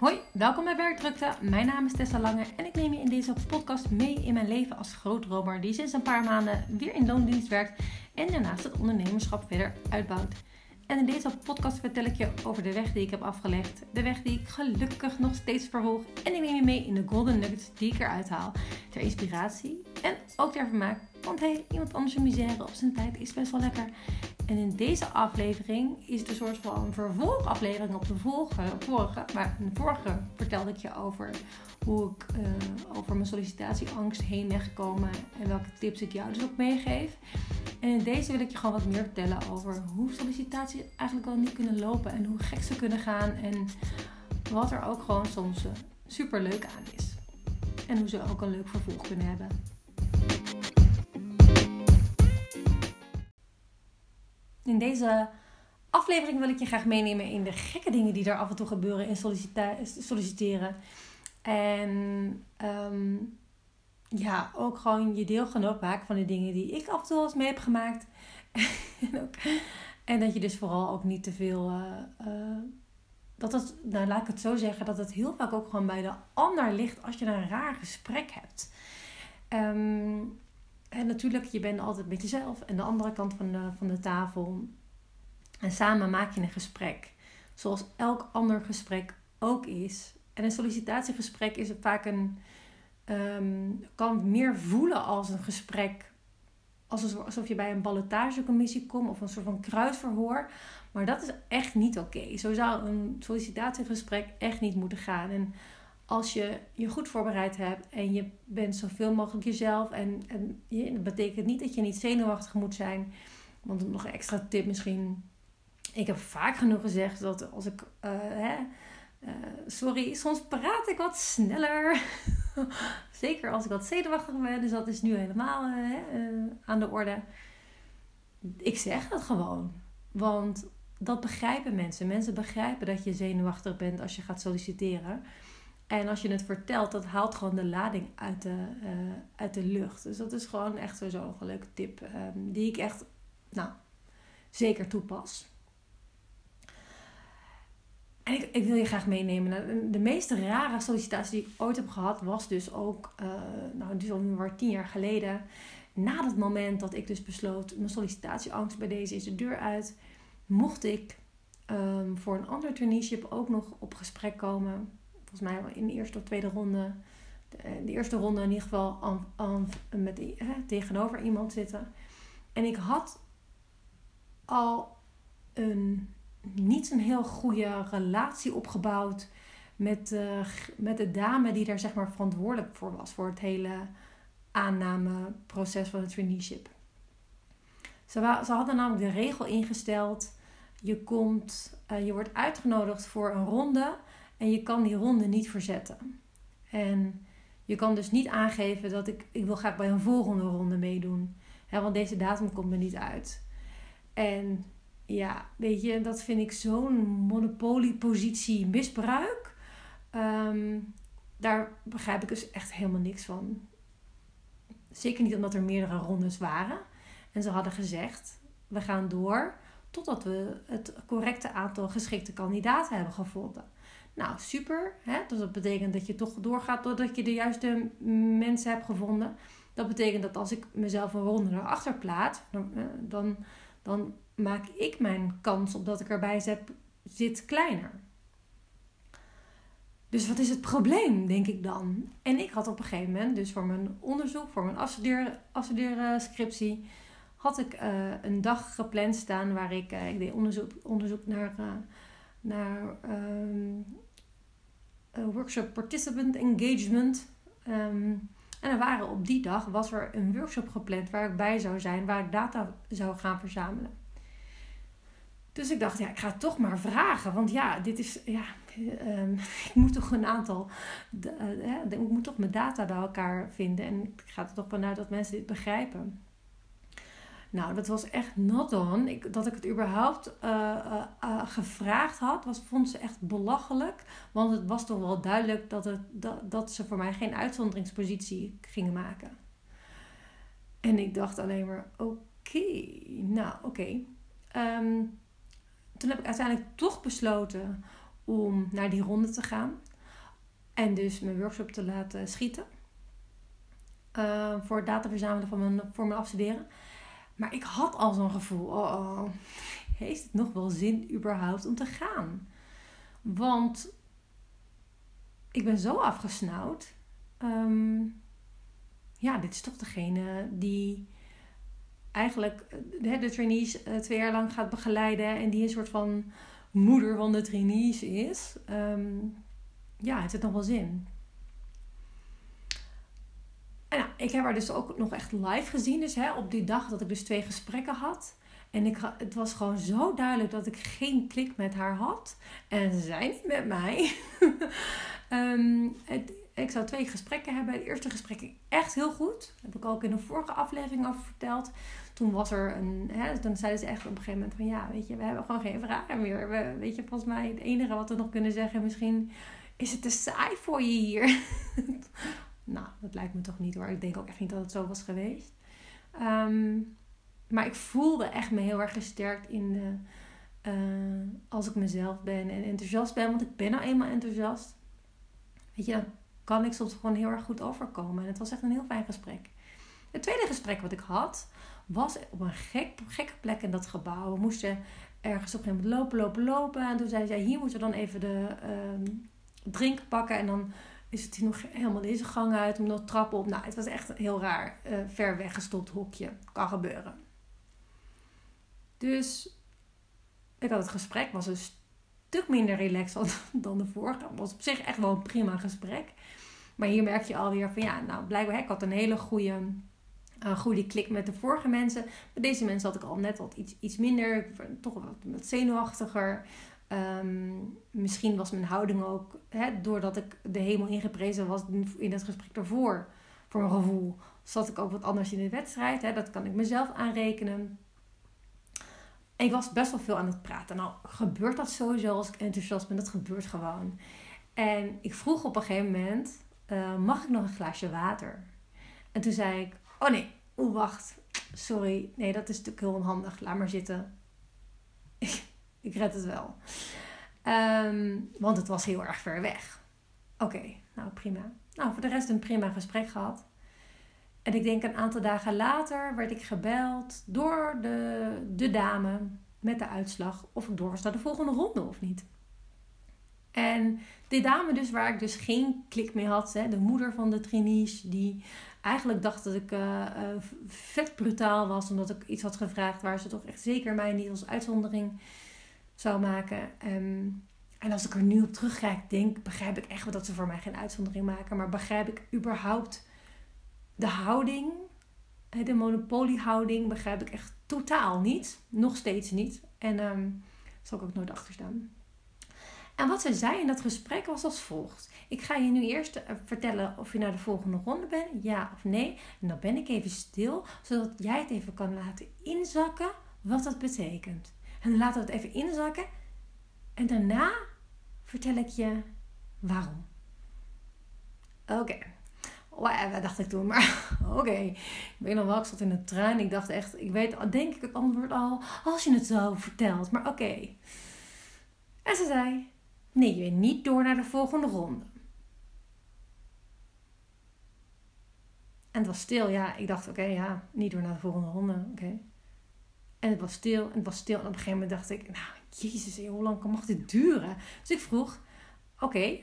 Hoi, welkom bij Werkdrukte. Mijn naam is Tessa Lange en ik neem je in deze podcast mee in mijn leven als grootromer die sinds een paar maanden weer in loondienst werkt en daarnaast het ondernemerschap verder uitbouwt. En in deze podcast vertel ik je over de weg die ik heb afgelegd, de weg die ik gelukkig nog steeds vervolg en ik neem je mee in de golden nuggets die ik eruit haal, ter inspiratie en ook ter vermaak. Want hey, iemand anders een misère op zijn tijd is best wel lekker. En in deze aflevering is het een soort van vervolgaflevering op de vorige. vorige maar in de vorige vertelde ik je over hoe ik uh, over mijn sollicitatieangst heen ben gekomen en welke tips ik jou dus ook meegeef. En in deze wil ik je gewoon wat meer vertellen over hoe sollicitaties eigenlijk wel niet kunnen lopen en hoe gek ze kunnen gaan en wat er ook gewoon soms uh, super leuk aan is. En hoe ze ook een leuk vervolg kunnen hebben. In deze aflevering wil ik je graag meenemen in de gekke dingen die er af en toe gebeuren in solliciteren. En um, ja, ook gewoon je deelgenoot maken van de dingen die ik af en toe al eens mee heb gemaakt. en, ook, en, dat je dus vooral ook niet te veel. Uh, dat het, nou laat ik het zo zeggen, dat het heel vaak ook gewoon bij de ander ligt als je een raar gesprek hebt. Um, en natuurlijk, je bent altijd met jezelf en de andere kant van de, van de tafel. En samen maak je een gesprek. Zoals elk ander gesprek ook is. En een sollicitatiegesprek is vaak een. Um, kan meer voelen als een gesprek. Alsof je bij een ballotagecommissie komt of een soort van kruisverhoor. Maar dat is echt niet oké. Zo zou een sollicitatiegesprek echt niet moeten gaan. En als je je goed voorbereid hebt en je bent zoveel mogelijk jezelf. En, en je, dat betekent niet dat je niet zenuwachtig moet zijn. Want nog een extra tip misschien. Ik heb vaak genoeg gezegd dat als ik. Uh, hè, uh, sorry, soms praat ik wat sneller. Zeker als ik wat zenuwachtig ben. Dus dat is nu helemaal uh, aan de orde. Ik zeg dat gewoon. Want dat begrijpen mensen. Mensen begrijpen dat je zenuwachtig bent als je gaat solliciteren. En als je het vertelt, dat haalt gewoon de lading uit de, uh, uit de lucht. Dus dat is gewoon echt een leuke tip. Um, die ik echt, nou, zeker toepas. En ik, ik wil je graag meenemen. De meest rare sollicitatie die ik ooit heb gehad, was dus ook, uh, nou, dus al tien jaar geleden. Na het moment dat ik dus besloot, mijn sollicitatieangst bij deze is de deur uit, mocht ik um, voor een ander traineeship ook nog op gesprek komen volgens mij in de eerste of tweede ronde. De, eh, eerste ronde in ieder geval met, hè, tegenover iemand zitten. En ik had al een, niet een heel goede relatie opgebouwd met, uh, met de dame die daar zeg maar verantwoordelijk voor was. Voor het hele aannameproces van het traineeship. Ze, ze hadden namelijk de regel ingesteld. Je, komt, uh, je wordt uitgenodigd voor een ronde en je kan die ronde niet verzetten. En je kan dus niet aangeven dat ik, ik wil graag bij een volgende ronde meedoen. Hè, want deze datum komt me niet uit. En ja, weet je, dat vind ik zo'n monopoliepositie misbruik. Ehm, daar begrijp ik dus echt helemaal niks van. Zeker niet omdat er meerdere rondes waren. En ze hadden gezegd, we gaan door totdat we het correcte aantal geschikte kandidaten hebben gevonden. Nou, super. Hè? Dus dat betekent dat je toch doorgaat doordat je de juiste mensen hebt gevonden. Dat betekent dat als ik mezelf een ronde naar achter plaat, dan, eh, dan, dan maak ik mijn kans op dat ik erbij zit, kleiner. Dus wat is het probleem, denk ik dan? En ik had op een gegeven moment, dus voor mijn onderzoek, voor mijn afstudeer, had ik uh, een dag gepland staan waar ik, uh, ik deed onderzoek, onderzoek naar, naar um, workshop participant engagement. Um, en er waren op die dag was er een workshop gepland waar ik bij zou zijn, waar ik data zou gaan verzamelen. Dus ik dacht, ja, ik ga het toch maar vragen. Want ja, dit is, ja, um, ik moet toch een aantal, uh, ik moet toch mijn data bij elkaar vinden. En ik ga er toch vanuit dat mensen dit begrijpen. Nou, dat was echt not on. Ik, dat ik het überhaupt uh, uh, uh, gevraagd had, was, vond ze echt belachelijk. Want het was toch wel duidelijk dat, het, dat, dat ze voor mij geen uitzonderingspositie gingen maken. En ik dacht alleen maar, oké, nou oké. Um, toen heb ik uiteindelijk toch besloten om naar die ronde te gaan. En dus mijn workshop te laten schieten. Voor het data verzamelen van mijn, voor mijn afstuderen. Maar ik had al zo'n gevoel. Oh, oh, heeft het nog wel zin überhaupt om te gaan? Want ik ben zo afgesnauwd. Ehm, ja, dit is toch degene die eigenlijk de, de trainees eh, twee jaar lang gaat begeleiden. En die een soort van moeder van de trainees is. Um, ja, heeft het nog wel zin? En ik heb haar dus ook nog echt live gezien. Dus hè, op die dag dat ik dus twee gesprekken had. En ik, het was gewoon zo duidelijk dat ik geen klik met haar had. En zij niet met mij. Het, ik zou twee gesprekken hebben. Het eerste gesprek ging echt heel goed. Heb ik ook in een vorige aflevering over verteld. Toen was er een. Hè, dan zeiden ze echt op een gegeven moment van ja, weet je, we hebben gewoon geen vragen meer. We, weet je, volgens mij het enige wat we nog kunnen zeggen, misschien is het te saai voor je hier. nou, dat lijkt me toch niet hoor. Ik denk ook echt niet dat het zo was geweest. Ehm, maar ik voelde echt me heel erg gesterkt in de. Uh, als ik mezelf ben en enthousiast ben, want ik ben nou eenmaal enthousiast. Weet je, dan kan ik soms gewoon heel erg goed overkomen. En het was echt een heel fijn gesprek. Het tweede gesprek wat ik had, was op een gek, gekke plek in dat gebouw. We moesten ergens op een gegeven moment lopen, lopen, lopen. En toen zei zij, hier moeten we dan even de uh, drink pakken. En dan is het hier nog helemaal deze gang uit, om nog trappen op. Nou, het was echt een heel raar, uh, ver weggestopt hokje. Kan gebeuren. Dus ik had het gesprek, was een stuk minder relaxed dan de vorige. Het was op zich echt wel een prima gesprek. Maar hier merk je alweer van ja, nou blijkbaar ik had een hele goede, goede klik met de vorige mensen. Met deze mensen had ik al net wat iets, iets minder, toch wat, wat zenuwachtiger. Ehm, misschien was mijn houding ook, hè, doordat ik de hemel ingeprezen was in het gesprek daarvoor, voor mijn gevoel, zat ik ook wat anders in de wedstrijd. Hè, dat kan ik mezelf aanrekenen. En ik was best wel veel aan het praten. Nou, gebeurt dat sowieso als ik enthousiast ben? Dat gebeurt gewoon. En ik vroeg op een gegeven moment uh, mag ik nog een glaasje water? En toen zei ik, oh nee, oeh wacht, sorry, nee dat is natuurlijk heel onhandig, laat maar zitten. ik red het wel. Um, want het was heel erg ver weg. Oké, nou prima. Nou, voor de rest een prima gesprek gehad. En ik denk een aantal dagen later werd ik gebeld door de, de dame met de uitslag of ik door was naar de volgende ronde of niet. En die dame dus waar ik dus geen klik mee had, hè, de moeder van de trainees, die eigenlijk dacht dat ik uh, vet brutaal was omdat ik iets had gevraagd waar ze toch echt zeker mij niet als uitzondering zou maken. Um, en als ik er nu op terugkijk, denk, begrijp ik echt wel dat ze voor mij geen uitzondering maken. Maar begrijp ik überhaupt de houding, de monopoliehouding, begrijp ik echt totaal niet. Nog steeds niet. En um, zal ik ook nooit achter staan. En wat ze zei in dat gesprek was als volgt. Ik ga je nu eerst eh, vertellen of je naar de volgende ronde bent, ja of nee. En dan ben ik even stil, zodat jij het even kan laten inzakken wat dat betekent. En laten we het even inzakken. En daarna vertel ik je waarom. Oké. Okay. Wat dacht ik toen, maar oké. Ik weet nog wel, ik zat in de trein. Ik dacht echt, ik weet denk ik het antwoord al als je het zo vertelt. Maar oké. En ze zei, Nee, je bent niet door naar de volgende ronde. En het was stil. Ja, ik dacht, oké, ja, niet door naar de volgende ronde. Oké. En het was stil en het was stil. En op een gegeven moment dacht ik, nou, jezus, hoe lang mag dit duren? Dus ik vroeg, oké,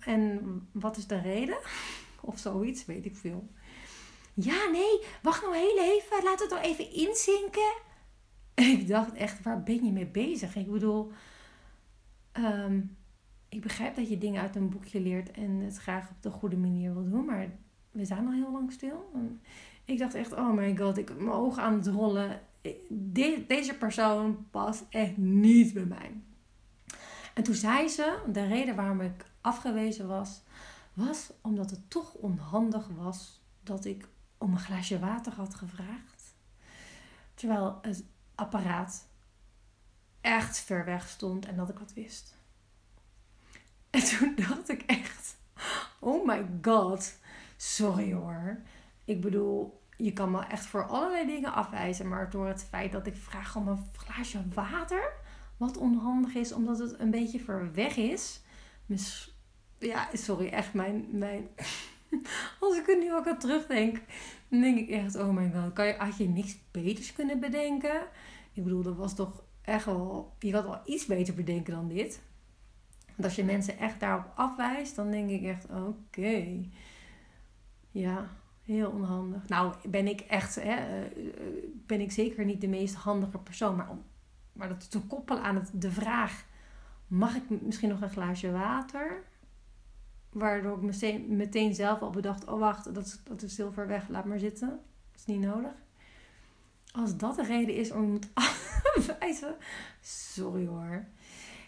en wat is de reden? Of zoiets, weet ik veel. Ja, nee, wacht nou heel even. Laat het nog even inzinken. En ik dacht echt, waar ben je mee bezig? Ik bedoel, um, ik begrijp dat je dingen uit een boekje leert en het graag op de goede manier wil doen, maar we zijn al heel lang stil. Ik dacht echt, oh my god, ik heb mijn ogen aan het rollen. Deze persoon past echt niet bij mij. En toen zei ze, de reden waarom ik afgewezen was, was omdat het toch onhandig was dat ik om een glaasje water had gevraagd. Terwijl het apparaat echt ver weg stond en dat ik wat wist. En toen dacht ik echt, oh my god, sorry hoor. Ik bedoel, je kan me echt voor allerlei dingen afwijzen, maar door het feit dat ik vraag om een glaasje water, wat onhandig is omdat het een beetje ver weg is, ja, sorry, echt mijn, mijn... Als ik er nu ook aan terugdenk, dan denk ik echt, oh my god, kan je, had je niks beters kunnen bedenken? Ik bedoel, dat was toch echt wel, je had wel iets beter bedenken dan dit. Want als je mensen echt daarop afwijst, dan denk ik echt, oké. Ja, heel onhandig. Nou, ben ik echt, hè, eh, ben ik zeker niet de meest handige persoon. Maar, om, maar dat te koppelen aan het, de vraag, mag ik misschien nog een glaasje water? Waardoor ik meteen, zelf al bedacht, oh wacht, dat is, dat is heel ver weg, laat maar zitten. Dat is niet nodig. Als dat de reden is om iemand afwijzen, sorry hoor.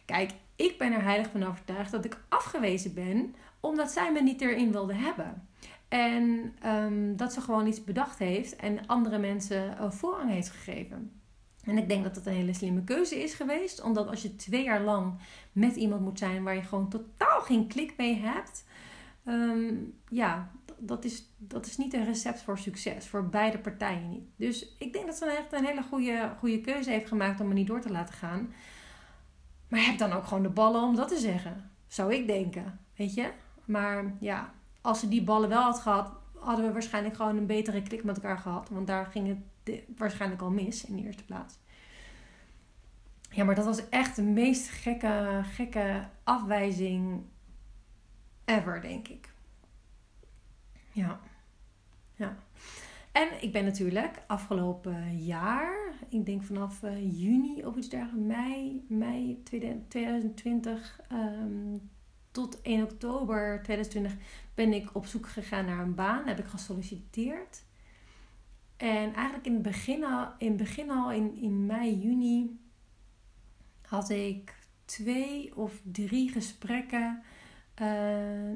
Kijk, ik ben er heilig van overtuigd dat ik afgewezen ben omdat zij me niet erin wilde hebben. En um, dat ze gewoon iets bedacht heeft en andere mensen uh, voorrang heeft gegeven. En ik denk dat dat een hele slimme keuze is geweest. Omdat als je twee jaar lang met iemand moet zijn waar je gewoon totaal geen klik mee hebt. Um, ja, dat is, dat is niet een recept voor succes. Voor beide partijen niet. Dus ik denk dat ze echt een hele goede, goede keuze heeft gemaakt om me niet door te laten gaan. Maar heb dan ook gewoon de ballen om dat te zeggen. Zou ik denken. Weet je? Maar ja, als ze die ballen wel had gehad, hadden we waarschijnlijk gewoon een betere klik met elkaar gehad. Want daar ging het waarschijnlijk al mis in de eerste plaats. Ja, maar dat was echt de meest gekke, gekke afwijzing ever, denk ik. Ja. Ja. En ik ben natuurlijk afgelopen jaar, ik denk vanaf uh, juni of iets dergelijks, mei, mei 2020 um, tot 1 oktober 2020 ben ik op zoek gegaan naar een baan. Heb ik gesolliciteerd. En eigenlijk in het begin al, in, begin al in, in mei, juni had ik twee of drie gesprekken. Uh,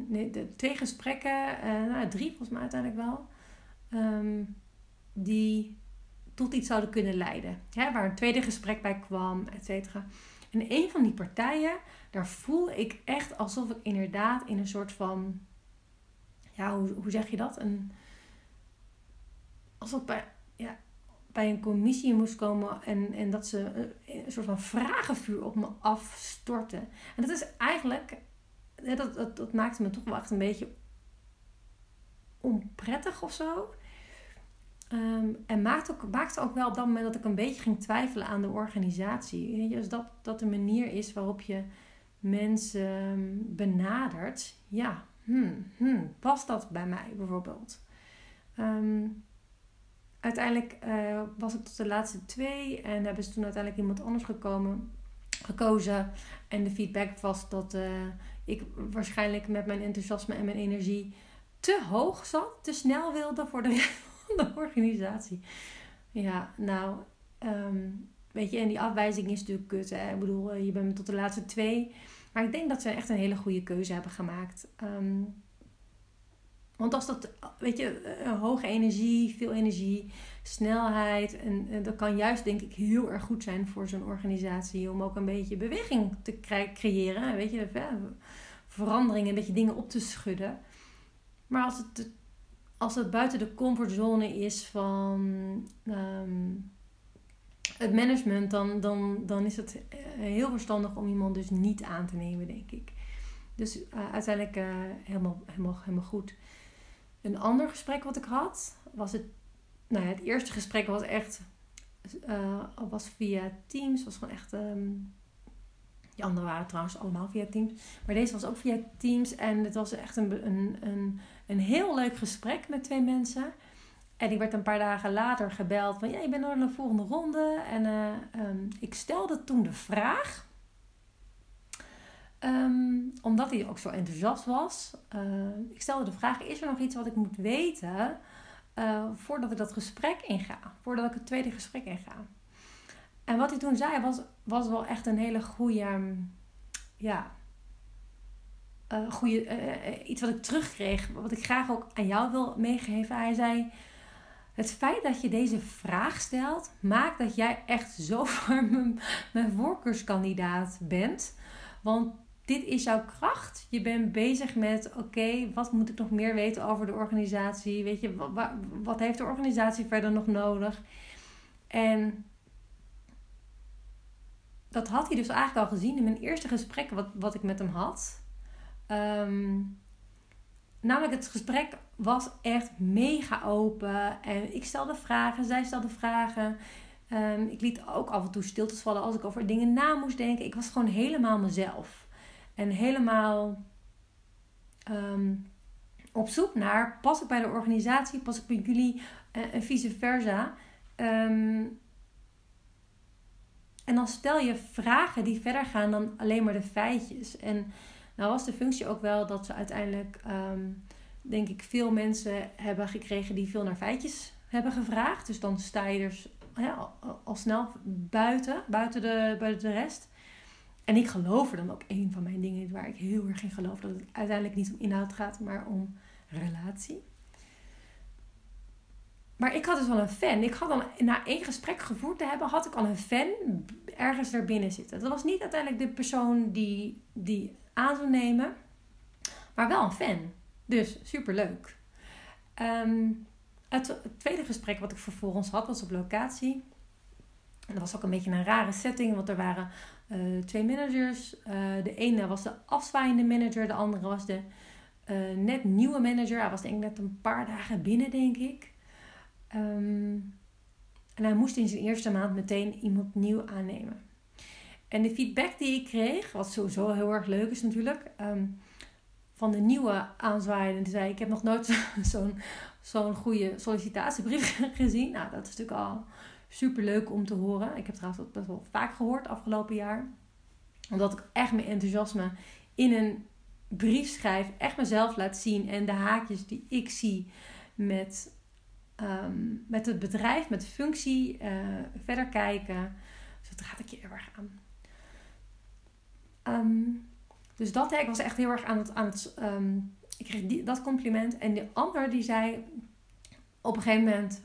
nee, twee gesprekken, uh, nou drie volgens mij uiteindelijk wel. Um, die tot iets zouden kunnen leiden. Ja, waar een tweede gesprek bij kwam, et cetera. En een van die partijen, daar voel ik echt alsof ik inderdaad in een soort van. Ja, hoe, hoe zeg je dat? Een, alsof bij, ja, bij een commissie moest komen en, en dat ze een, een soort van vragenvuur op me afstorten. En dat is eigenlijk. Dat, dat, dat maakte me toch wel echt een beetje onprettig of zo. Um, en maakte ook, maakte ook wel op dat moment dat ik een beetje ging twijfelen aan de organisatie. Weet dus dat, dat de manier is waarop je mensen ehm, benadert. Ja, hmm, hmm, past dat bij mij bijvoorbeeld? Um, uiteindelijk uh, was ik tot de laatste twee en hebben ze toen uiteindelijk iemand anders gekomen, gekozen. En de feedback was dat uh, ik waarschijnlijk met mijn enthousiasme en mijn energie te hoog zat, te snel wilde voor de de organisatie. Ja, nou, um, weet je, en die afwijzing is natuurlijk kut. Hè? Ik bedoel, eh, je bent tot de laatste twee. Maar ik denk dat ze echt een hele goede keuze hebben gemaakt. Um, want als dat, weet je, eh, hoge energie, veel energie, snelheid. En, dat kan juist, denk ik, heel erg goed zijn voor zo'n organisatie. Om ook een beetje beweging te creëren. Weet je, verandering, een beetje dingen op te schudden. Maar als het als buiten de comfortzone is van ehm, het management, dan, dan, dan is het eh, heel verstandig om iemand dus niet aan te nemen, denk ik. Dus uh, uiteindelijk uh, helemaal, helemaal, helemaal goed. Een ander gesprek wat ik had, was het. Nou ja, het eerste gesprek was echt. Was via Teams. Was gewoon echt. Um, die andere waren trouwens allemaal via Teams. Maar deze was ook via Teams. En het was echt een, een, een een heel leuk gesprek met twee mensen. En ik werd een paar dagen later gebeld van ja, je bent naar de volgende ronde. En uh, um, ik stelde toen de vraag, um, omdat hij ook zo enthousiast was. Uh, ik stelde de vraag, is er nog iets wat ik moet weten uh, voordat ik dat gesprek inga? Voordat ik het tweede gesprek inga? En wat hij toen zei was, was wel echt een hele goede, ja, uh, goede, iets wat ik terugkreeg, wat ik graag ook aan jou wil meegeven. Hij zei: Het feit dat je deze vraag stelt, maakt dat jij echt zo voor mijn, voorkeurskandidaat bent. Want dit is jouw kracht. Je bent bezig met: oké, wat moet ik nog meer weten over de organisatie? Weet je, wat, wat heeft de organisatie verder nog nodig? En dat had hij dus eigenlijk al gezien in mijn eerste gesprek wat, wat ik met hem had. Ehm, namelijk, het gesprek was echt mega open. En ik stelde vragen, zij stelde vragen. Ehm, ik liet ook af en toe stiltes vallen als ik over dingen na moest denken. Ik was gewoon helemaal mezelf. En helemaal ehm, op zoek naar, pas ik bij de organisatie, pas ik bij jullie uh, en vice versa. Um, en dan stel je vragen die verder gaan dan alleen maar de feitjes. En nou was de functie ook wel dat ze uiteindelijk, denk ik, veel mensen hebben gekregen die veel naar feitjes hebben gevraagd. Dus dan sta je er al, al, snel buiten, buiten de, buiten de rest. En ik geloof er dan ook een van mijn dingen waar ik heel erg in geloof. Dat het uiteindelijk niet om inhoud gaat, maar om relatie. Maar ik had dus wel een fan. Ik had dan na één gesprek gevoerd te hebben, had ik al een fan ergens erbinnen zitten. Dat was niet uiteindelijk de persoon die, die aan zou nemen, maar wel een fan. Dus super leuk. Um, het, tweede gesprek wat ik vervolgens had was op locatie. En dat was ook een beetje een rare setting, want er waren uh, twee managers. Uh, de ene was de afzwaaiende manager, de andere was de uh, net nieuwe manager. Hij was denk ik net een paar dagen binnen, denk ik. Um, en hij moest in zijn eerste maand meteen iemand nieuw aannemen. En de feedback die ik kreeg, wat sowieso heel erg leuk is natuurlijk, um, van de nieuwe aanzwaaiende, die zei: Ik heb nog nooit zo'n zo'n goede sollicitatiebrief gezien. Nou, dat is natuurlijk al super leuk om te horen. Ik heb trouwens dat best wel vaak gehoord afgelopen jaar. Omdat ik echt mijn enthousiasme in een brief schrijf, echt mezelf laat zien en de haakjes die ik zie met, ehm, met het bedrijf, met de functie, uh, verder kijken. Dus dat raad ik je erg aan. Um, dus dat ik was echt heel erg aan het, aan het um, ik kreeg die, dat compliment. En de ander die zei op een gegeven moment,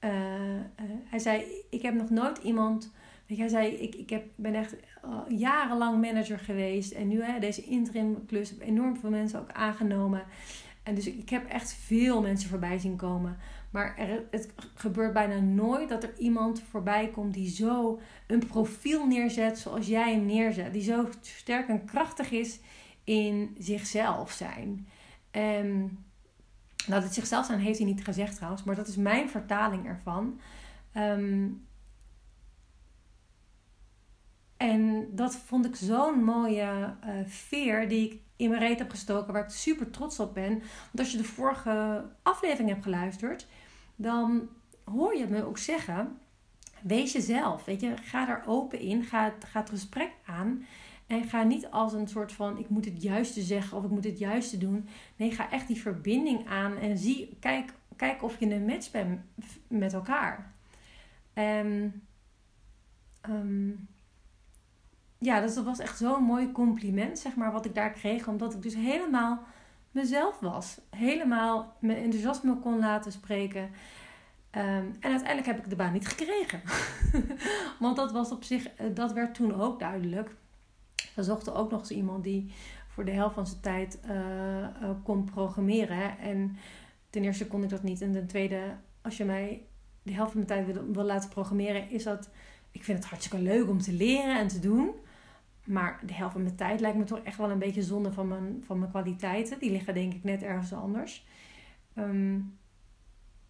uh, uh, hij zei, ik heb nog nooit iemand, weet je, hij zei, ik, ik heb, ben echt uh, jarenlang manager geweest. En nu hè, deze interim klus heb enorm veel mensen ook aangenomen. En dus ik heb echt veel mensen voorbij zien komen. Maar er, het gebeurt bijna nooit dat er iemand voorbij komt die zo een profiel neerzet zoals jij hem neerzet. Die zo sterk en krachtig is in zichzelf zijn. En nou, het zichzelf zijn heeft hij niet gezegd trouwens, maar dat is mijn vertaling ervan. Um, en dat vond ik zo'n mooie uh, veer die ik in mijn reet heb gestoken, waar ik super trots op ben. Want als je de vorige aflevering hebt geluisterd, dan hoor je me ook zeggen: wees jezelf. Weet je, ga er open in, ga, ga het gesprek aan. En ga niet als een soort van ik moet het juiste zeggen of ik moet het juiste doen. Nee, ga echt die verbinding aan en zie, kijk, kijk of je een match bent met elkaar. En um, ja, dus dat was echt zo'n mooi compliment, zeg maar, wat ik daar kreeg. Omdat ik dus helemaal mezelf was. Helemaal mijn enthousiasme kon laten spreken. Um, en uiteindelijk heb ik de baan niet gekregen. Want dat was op zich, eh, dat werd toen ook duidelijk. We zochten ook nog eens iemand die voor de helft van zijn tijd uh, uh, kon programmeren. En ten eerste kon ik dat niet. En ten tweede, als je mij de helft van mijn tijd wil laten programmeren, is dat. Ik vind het hartstikke leuk om te leren en te doen. Maar de helft van mijn tijd lijkt me toch echt wel een beetje zonde van mijn, van mijn kwaliteiten. Die liggen denk ik net ergens anders. Um,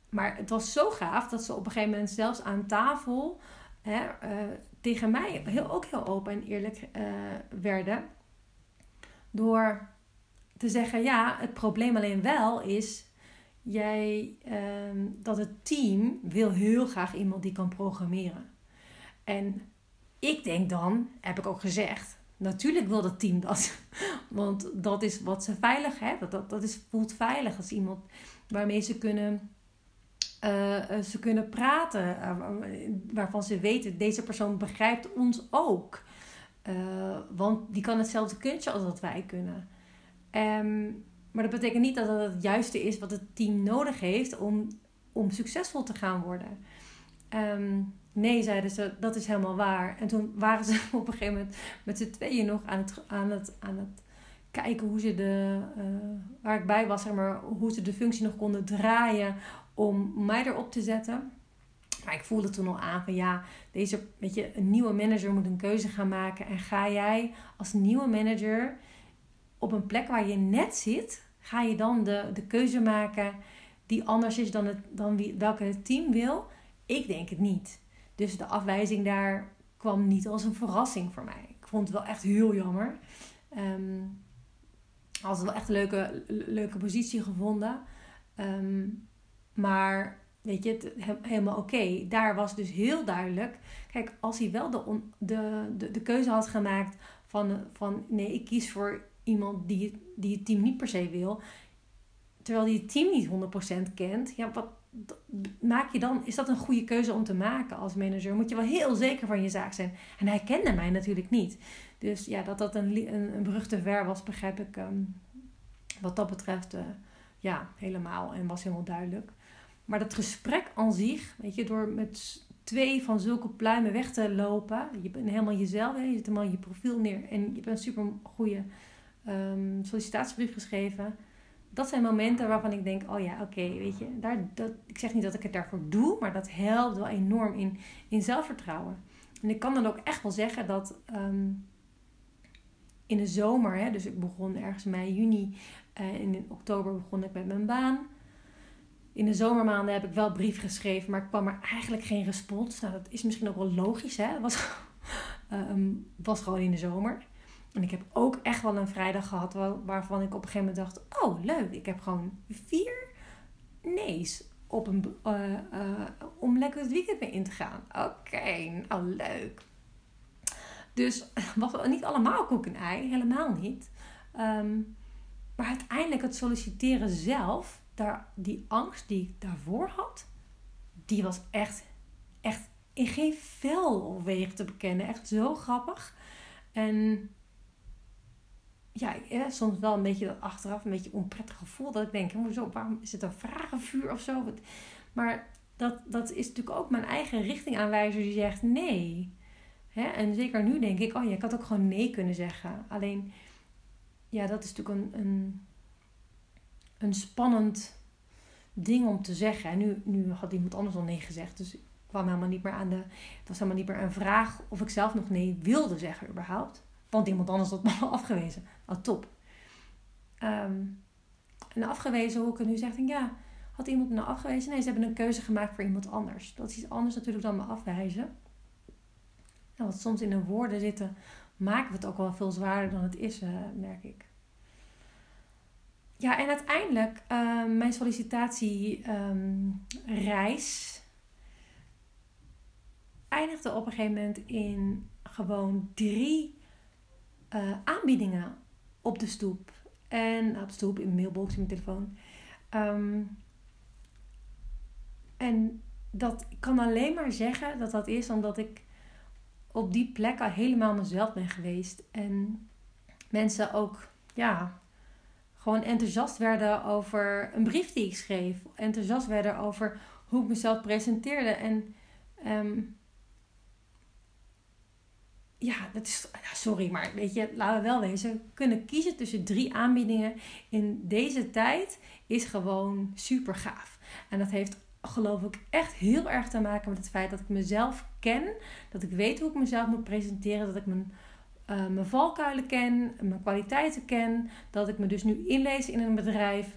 maar het was zo gaaf dat ze op een gegeven moment zelfs aan tafel hè, uh, tegen mij heel, ook heel open en eerlijk uh, werden. Door te zeggen, ja, het probleem alleen wel is jij, uh, dat het team wil heel graag iemand die kan programmeren. En ik denk dan, heb ik ook gezegd, natuurlijk wil dat team dat. Want dat is wat ze veilig hebben. Dat, dat is, voelt veilig als iemand waarmee ze kunnen, uh, ze kunnen praten. Uh, waarvan ze weten, deze persoon begrijpt ons ook. Want die kan hetzelfde kuntje als dat wij kunnen. Um, maar dat betekent niet dat dat het juiste is wat het team nodig heeft om, om succesvol te gaan worden. Um, Nee, zeiden ze, dat is helemaal waar. En toen waren ze op een gegeven moment met z'n tweeën nog aan het, aan het, aan het kijken hoe ze de, uh, waar ik bij was, zeg maar, hoe ze de functie nog konden draaien om mij erop te zetten. Maar ik voelde toen al aan van ja, deze, weet je, een nieuwe manager moet een keuze gaan maken. En ga jij als nieuwe manager op een plek waar je net zit, ga je dan de, de keuze maken die anders is dan, het, dan wie, welke het team wil? Ik denk het niet. Dus de afwijzing daar kwam niet als een verrassing voor mij. Ik vond het wel echt heel jammer. Um, had het wel echt een leuke, leuke positie gevonden. Ehm, maar weet je, helemaal oké. Daar was dus heel duidelijk. Kijk, als hij wel de, de, de, de keuze had gemaakt van, van nee, ik kies voor iemand die, die het team niet per se wil. Terwijl die het team niet 100% kent. Ja, wat maak je dan? Is dat een goede keuze om te maken als manager? Moet je wel heel zeker van je zaak zijn. En hij kende mij natuurlijk niet. Dus ja, dat dat een, een, een te ver was, begrijp ik ehm, wat dat betreft uh, ja, helemaal. En was helemaal duidelijk. Maar dat gesprek aan zich, weet je, door met twee van zulke pluimen weg te lopen. Je bent helemaal jezelf, je zet helemaal je profiel neer. En je hebt een super goede um, sollicitatiebrief geschreven. Dat zijn momenten waarvan ik denk, oh ja, oké, weet je. Daar, dat, ik zeg niet dat ik het daarvoor doe, maar dat helpt wel enorm in, in zelfvertrouwen. En ik kan dan ook echt wel zeggen dat ehm, in de zomer, hè, dus ik begon ergens mei, juni. Uh, in oktober begon ik met mijn baan. In de zomermaanden heb ik wel brief geschreven, maar ik kwam er eigenlijk geen respons. Nou, dat is misschien ook wel logisch, hè. Het was, uh, was gewoon in de zomer. En ik heb ook echt wel een vrijdag gehad waarvan ik op een gegeven moment dacht: Oh, leuk, ik heb gewoon vier nee's op een, uh, uh, om lekker het weekend mee in te gaan. Oké, okay, nou leuk. Dus was niet allemaal koek en ei, helemaal niet. Um, maar uiteindelijk het solliciteren zelf, daar, die angst die ik daarvoor had, die was echt, echt in geen vel wegen te bekennen. Echt zo grappig. En ja, soms wel een beetje dat achteraf een beetje onprettig gevoel. Dat ik denk, hoezo, waarom is het een vragenvuur of zo? Maar dat, dat is natuurlijk ook mijn eigen richtingaanwijzer die zegt nee. Hè? En zeker nu denk ik, oh ja, ik had ook gewoon nee kunnen zeggen. Alleen, ja, dat is natuurlijk een, een, een spannend ding om te zeggen. En nu, nu had iemand anders al nee gezegd. Dus ik kwam helemaal niet meer aan de. Was helemaal niet meer een vraag of ik zelf nog nee wilde zeggen, überhaupt. Want iemand anders had me al afgewezen. Oh, top. Um, en afgewezen, hoe ik nu zeg, denk ja, had iemand me nou afgewezen? Nee, ze hebben een keuze gemaakt voor iemand anders. Dat is iets anders natuurlijk dan me afwijzen. Nou, wat soms in de woorden zitten, maken we het ook wel veel zwaarder dan het is, uh, merk ik. Ja, en uiteindelijk, uh, mijn sollicitatiereis um, eindigde op een gegeven moment in gewoon drie uh, aanbiedingen op de stoep. En op de stoep, in mijn mailbox, in mijn telefoon. Um, en dat ik kan alleen maar zeggen dat dat is omdat ik op die plek al helemaal mezelf ben geweest. En mensen ook, ja, gewoon enthousiast werden over een brief die ik schreef. Enthousiast werden over hoe ik mezelf presenteerde. En um, ja, dat is, sorry, maar weet je, laten we wel wezen. Kunnen kiezen tussen drie aanbiedingen in deze tijd is gewoon super gaaf. En dat heeft geloof ik echt heel erg te maken met het feit dat ik mezelf ken. Dat ik weet hoe ik mezelf moet presenteren. Dat ik mijn, uh, mijn valkuilen ken, mijn kwaliteiten ken. Dat ik me dus nu inlees in een bedrijf.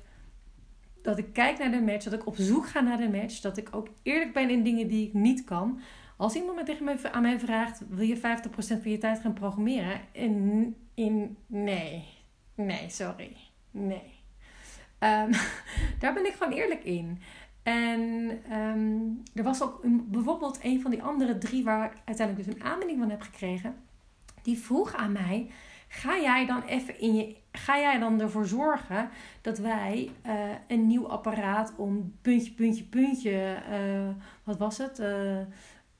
Dat ik kijk naar de match. Dat ik op zoek ga naar de match. Dat ik ook eerlijk ben in dingen die ik niet kan. Als iemand tegen mij, aan mij vraagt: wil je 50% van je tijd gaan programmeren? In, in nee. Nee, sorry. Nee. Um, daar ben ik gewoon eerlijk in. En um, er was ook een, bijvoorbeeld een van die andere drie waar ik uiteindelijk dus een aanbieding van heb gekregen. Die vroeg aan mij: ga jij dan even in je. Ga jij dan ervoor zorgen dat wij uh, een nieuw apparaat om puntje, puntje, puntje. Uh, wat was het? Uh,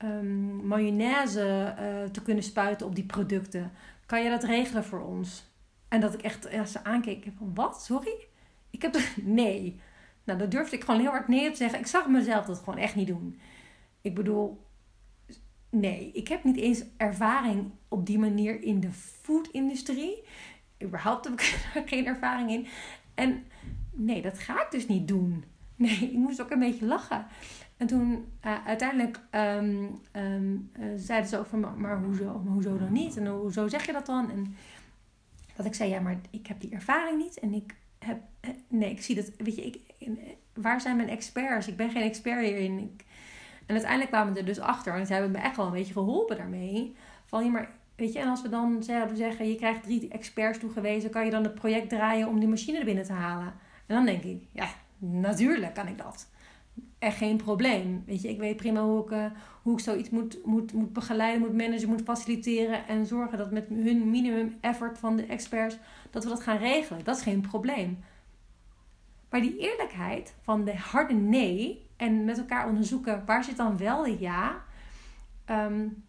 um, mayonaise te kunnen spuiten op die producten. Kan je dat regelen voor ons? En dat ik echt ja, ze aankeek van wat? Sorry? Ik heb. Nee. Nou, dat durfde ik gewoon heel hard neer te zeggen. Ik zag mezelf dat gewoon echt niet doen. Ik bedoel, nee, ik heb niet eens ervaring op die manier in de food-industrie. Überhaupt heb ik er geen ervaring in. En nee, dat ga ik dus niet doen. Nee, ik moest ook een beetje lachen. En toen uh, uiteindelijk um, um, uh, zeiden ze ook van, maar, hoezo, maar hoezo dan niet? En hoezo zeg je dat dan? En Dat ik zei, ja, maar ik heb die ervaring niet. En ik heb, eh, nee, ik zie dat, weet je, ik, waar zijn mijn experts? Ik ben geen expert hierin. En uiteindelijk kwamen we er dus achter. En ze hebben me echt wel een beetje geholpen daarmee. Van, ja, maar weet je, en als we dan zouden zeggen, je krijgt drie experts toegewezen, kan je dan het project draaien om die machine er binnen te halen? En dan denk ik, ja, natuurlijk kan ik dat. Echt geen probleem. Weet je, ik weet prima hoe ik, uh, hoe ik zoiets moet, moet, moet begeleiden, moet managen, moet faciliteren. En zorgen dat met hun minimum effort van de experts, dat we dat gaan regelen. Dat is geen probleem. Maar die eerlijkheid van de harde nee en met elkaar onderzoeken waar zit dan wel de ja. Um,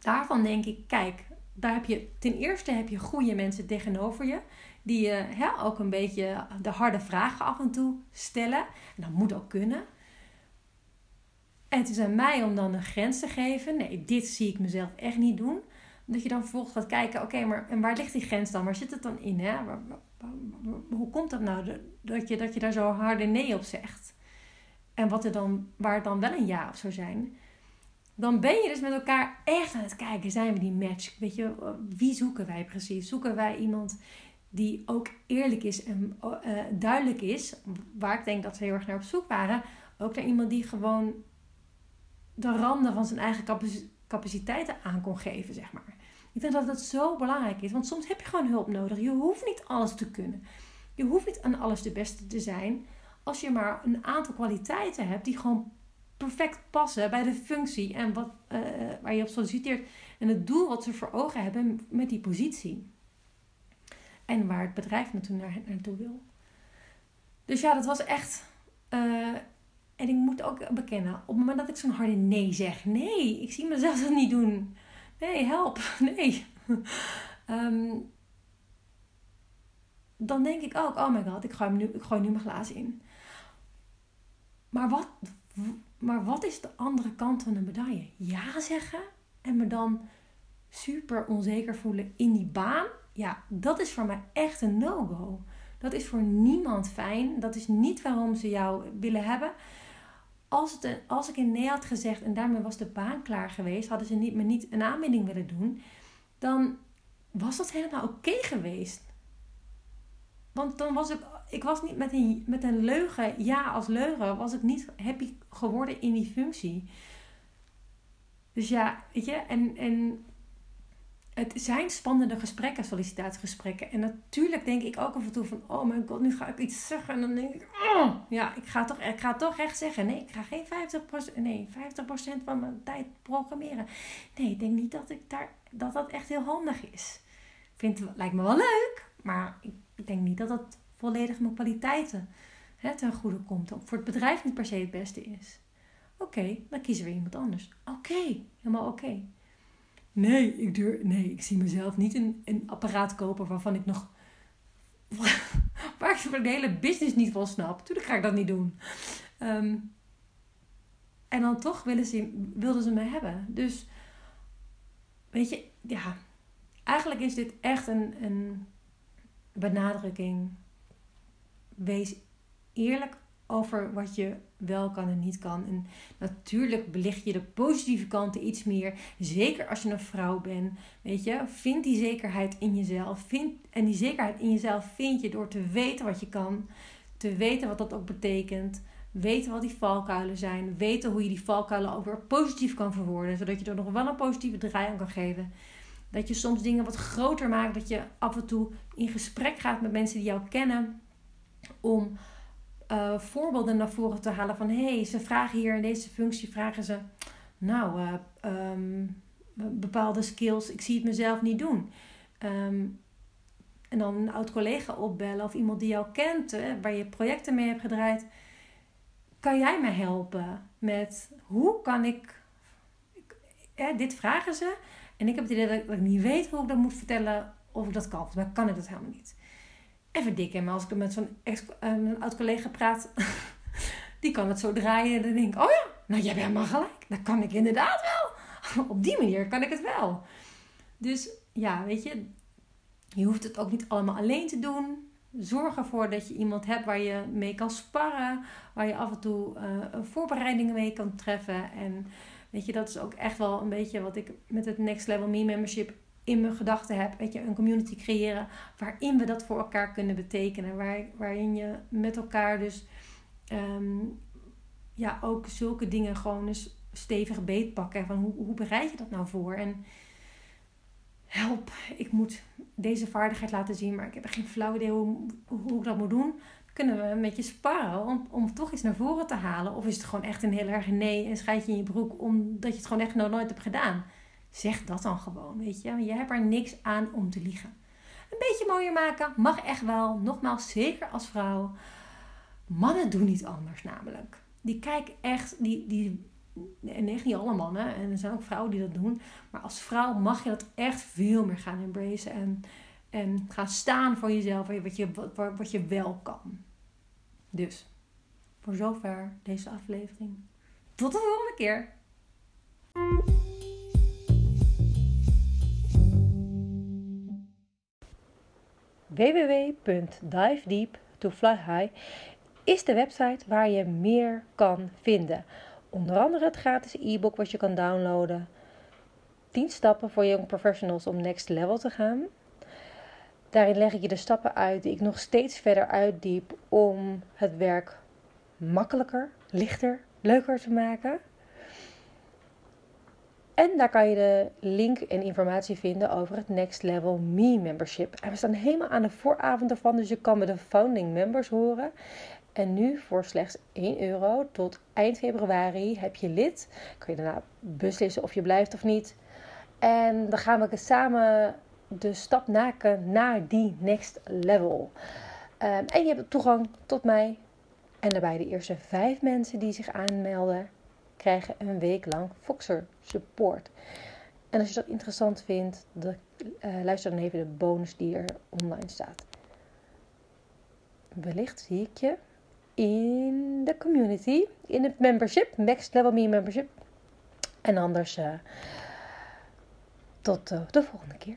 daarvan denk ik, kijk, daar heb je ten eerste heb je goede mensen tegenover je. Die je hè, ook een beetje de harde vragen af en toe stellen. En dat moet ook kunnen. En het is aan mij om dan een grens te geven. Nee, dit zie ik mezelf echt niet doen. Dat je dan vervolgens gaat kijken, oké, maar en waar ligt die grens dan? Waar zit het dan in? Hè? Hoe komt dat nou dat je, dat je daar zo harde nee op zegt? En wat er dan, waar het dan wel een ja op zou zijn. Dan ben je dus met elkaar echt aan het kijken, zijn we die match? Weet je, wie zoeken wij precies? Zoeken wij iemand die ook eerlijk is en uh, duidelijk is, waar ik denk dat ze heel erg naar op zoek waren, ook naar iemand die gewoon de randen van zijn eigen capaciteiten aan kon geven, zeg maar. Ik denk dat dat zo belangrijk is, want soms heb je gewoon hulp nodig. Je hoeft niet alles te kunnen. Je hoeft niet aan alles de beste te zijn. Als je maar een aantal kwaliteiten hebt die gewoon perfect passen bij de functie en wat, uh, waar je op solliciteert. En het doel wat ze voor ogen hebben met die positie. En waar het bedrijf naartoe, naar, naartoe wil. Dus ja, dat was echt. Uh, en ik moet ook bekennen, op het moment dat ik zo'n harde nee zeg, nee, ik zie mezelf dat niet doen. Nee, help, nee. um, dan denk ik ook, oh my god, ik gooi, nu, ik gooi nu mijn glazen in. Maar wat, maar wat is de andere kant van een medaille? Ja zeggen en me dan super onzeker voelen in die baan. Ja, dat is voor mij echt een no-go. Dat is voor niemand fijn. Dat is niet waarom ze jou willen hebben. Als, het, als ik een nee had gezegd en daarmee was de baan klaar geweest, hadden ze niet, me niet een aanbieding willen doen, dan was dat helemaal oké geweest. Want dan was ik, ik was niet met een, met een leugen, ja als leugen, was ik niet happy geworden in die functie. Dus ja, weet je, en, en het zijn spannende gesprekken, sollicitatiegesprekken. En natuurlijk denk ik ook af en toe van, oh mijn god, nu ga ik iets zeggen. En dan denk ik, oh, ja, ik ga, toch, ik ga toch echt zeggen. Nee, ik ga geen 50%, nee, 50% van mijn tijd programmeren. Nee, ik denk niet dat ik daar, dat, dat echt heel handig is. Vind, lijkt me wel leuk, maar ik denk niet dat dat volledig mijn kwaliteiten hè, ten goede komt. Of voor het bedrijf niet per se het beste is. Oké, dan kiezen we iemand anders. Oké, helemaal oké. Nee, ik durf, nee, ik zie mezelf niet een, een apparaat kopen waarvan ik nog. waar ik de hele business niet van snap. Tuurlijk ga ik dat niet doen. Ehm, en dan toch willen ze, wilden ze me hebben. Dus, weet je, ja. Eigenlijk is dit echt een, een benadrukking. Wees eerlijk over wat je wel kan en niet kan. En natuurlijk belicht je de positieve kanten iets meer. Zeker als je een vrouw bent. Weet je, vind die zekerheid in jezelf. Vind, en die zekerheid in jezelf vind je door te weten wat je kan. Te weten wat dat ook betekent. Weten wat die valkuilen zijn. Weten hoe je die valkuilen ook weer positief kan verwoorden. Zodat je er nog wel een positieve draai aan kan geven. Dat je soms dingen wat groter maakt. Dat je af en toe in gesprek gaat met mensen die jou kennen. Om uh, voorbeelden naar voren te halen van hé, hey, ze vragen hier in deze functie vragen ze nou uh, um, bepaalde skills, ik zie het mezelf niet doen. Um, en dan een oud collega opbellen of iemand die jou kent, hè, waar je projecten mee hebt gedraaid. Kan jij me helpen met hoe kan ik. Hè, dit vragen ze. En ik heb het idee dat ik niet weet hoe ik dat moet vertellen of ik dat kan. Maar kan ik dat helemaal niet even dik Maar als ik met zo'n um, oud collega praat, die kan het zo draaien. En dan denk ik, oh ja, nou jij bent maar gelijk. Dat kan ik inderdaad wel. Op die manier kan ik het wel. Dus ja, weet je, je hoeft het ook niet allemaal alleen te doen. Zorg ervoor dat je iemand hebt waar je mee kan sparren. Waar je af en toe uh, voorbereidingen mee kan treffen. En weet je, dat is ook echt wel een beetje wat ik met het Next Level Me membership in mijn gedachten heb. Weet je, een community creëren waarin we dat voor elkaar kunnen betekenen. Waar, waarin je met elkaar dus ehm, ja, ook zulke dingen gewoon eens stevig beetpakken. Van hoe, hoe bereid je dat nou voor? En help, ik moet deze vaardigheid laten zien, maar ik heb geen flauw idee hoe, hoe ik dat moet doen. Kunnen we een beetje sparren om, om toch iets naar voren te halen? Of is het gewoon echt een heel erg nee en schijt je in je broek omdat je het gewoon echt nog nooit hebt gedaan? Zeg dat dan gewoon, weet je. Je hebt er niks aan om te liegen. Een beetje mooier maken mag echt wel. Nogmaals, zeker als vrouw. Mannen doen niet anders namelijk. Die kijken echt, die, die en echt niet alle mannen, en er zijn ook vrouwen die dat doen. Maar als vrouw mag je dat echt veel meer gaan embracen. En, en gaan staan voor jezelf, wat je, wat, wat je wel kan. Dus, voor zover deze aflevering. Tot de volgende keer. www.divedeep2flyhigh is de website waar je meer kan vinden. Onder andere het gratis e-book wat je kan downloaden. 10 stappen voor young professionals om next level te gaan. Daarin leg ik je de stappen uit die ik nog steeds verder uitdiep om het werk makkelijker, lichter, leuker te maken. En daar kan je de link en informatie vinden over het Next Level Me membership. En we staan helemaal aan de vooravond ervan, dus je kan met de founding members horen. En nu voor slechts 1 euro tot eind februari heb je lid. Kun je daarna beslissen of je blijft of niet. En dan gaan we samen de stap maken naar die next level. Um, en je hebt toegang tot mij. En daarbij de eerste vijf mensen die zich aanmelden, krijgen een week lang Foxer support. En als je dat interessant vindt, de, uh, luister dan even de bonus die er online staat. Wellicht zie ik je in de community, in het membership, Next Level Me membership. En anders uh, tot uh, de volgende keer.